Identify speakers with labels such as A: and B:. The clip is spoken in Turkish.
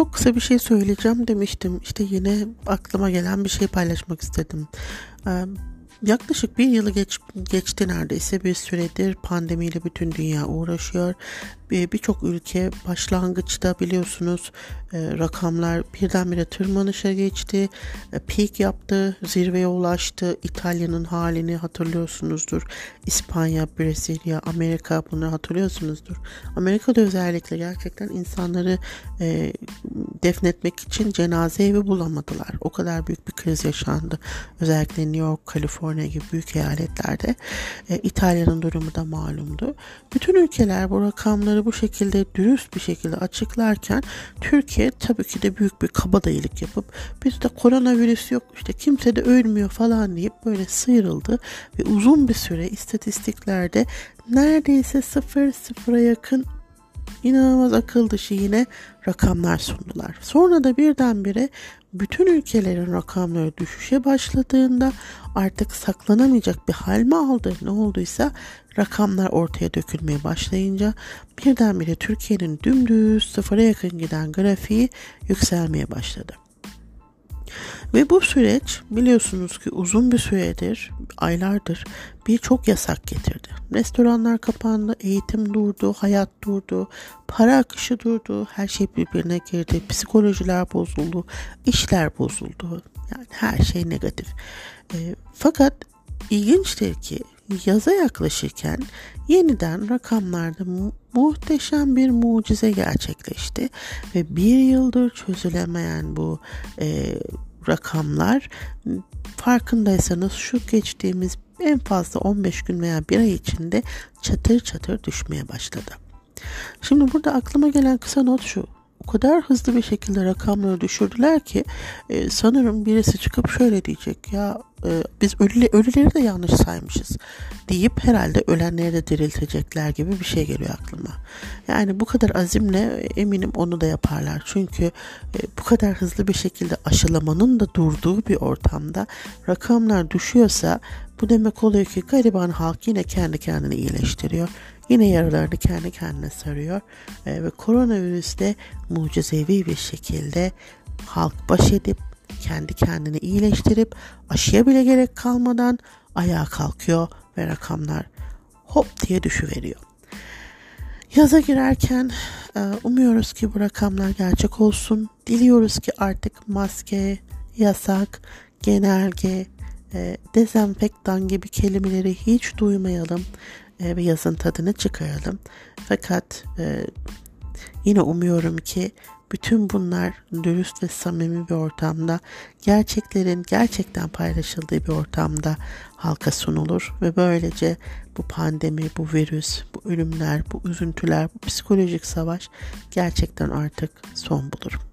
A: çok kısa bir şey söyleyeceğim demiştim. İşte yine aklıma gelen bir şey paylaşmak istedim. Ee, yaklaşık bir yılı geç, geçti neredeyse bir süredir pandemiyle bütün dünya uğraşıyor birçok ülke başlangıçta biliyorsunuz e, rakamlar birdenbire tırmanışa geçti. E, peak yaptı, zirveye ulaştı. İtalya'nın halini hatırlıyorsunuzdur. İspanya, Brezilya, Amerika bunu hatırlıyorsunuzdur. Amerika'da özellikle gerçekten insanları e, defnetmek için cenaze evi bulamadılar. O kadar büyük bir kriz yaşandı. Özellikle New York, Kaliforniya gibi büyük eyaletlerde. E, İtalya'nın durumu da malumdu. Bütün ülkeler bu rakamları bu şekilde dürüst bir şekilde açıklarken Türkiye tabii ki de büyük bir kabadayılık yapıp bizde koronavirüs yok işte kimse de ölmüyor falan deyip böyle sıyrıldı ve uzun bir süre istatistiklerde neredeyse sıfır sıfıra yakın inanılmaz akıl dışı yine rakamlar sundular. Sonra da birdenbire bütün ülkelerin rakamları düşüşe başladığında artık saklanamayacak bir hal mi aldı ne olduysa rakamlar ortaya dökülmeye başlayınca birdenbire Türkiye'nin dümdüz sıfıra yakın giden grafiği yükselmeye başladı. Ve bu süreç biliyorsunuz ki uzun bir süredir, aylardır birçok yasak getirdi. Restoranlar kapandı, eğitim durdu, hayat durdu, para akışı durdu, her şey birbirine girdi, psikolojiler bozuldu, işler bozuldu. Yani her şey negatif. E, fakat ilginçtir ki yaza yaklaşırken yeniden rakamlarda mu- muhteşem bir mucize gerçekleşti ve bir yıldır çözülemeyen bu e, rakamlar farkındaysanız şu geçtiğimiz en fazla 15 gün veya bir ay içinde çatır çatır düşmeye başladı. Şimdi burada aklıma gelen kısa not şu o kadar hızlı bir şekilde rakamları düşürdüler ki e, sanırım birisi çıkıp şöyle diyecek ya e, biz ölü, ölüleri de yanlış saymışız deyip herhalde ölenleri de diriltecekler gibi bir şey geliyor aklıma. Yani bu kadar azimle eminim onu da yaparlar. Çünkü e, bu kadar hızlı bir şekilde aşılamanın da durduğu bir ortamda rakamlar düşüyorsa bu demek oluyor ki gariban halk yine kendi kendini iyileştiriyor. Yine yaralarını kendi kendine sarıyor. E, ve koronavirüste mucizevi bir şekilde halk baş edip kendi kendini iyileştirip aşıya bile gerek kalmadan ayağa kalkıyor ve rakamlar hop diye düşüveriyor. Yaza girerken e, umuyoruz ki bu rakamlar gerçek olsun. Diliyoruz ki artık maske, yasak, genelge, e, dezenfektan gibi kelimeleri hiç duymayalım e, ve yazın tadını çıkaralım. Fakat e, yine umuyorum ki bütün bunlar dürüst ve samimi bir ortamda, gerçeklerin gerçekten paylaşıldığı bir ortamda halka sunulur ve böylece bu pandemi, bu virüs, bu ölümler, bu üzüntüler, bu psikolojik savaş gerçekten artık son bulur.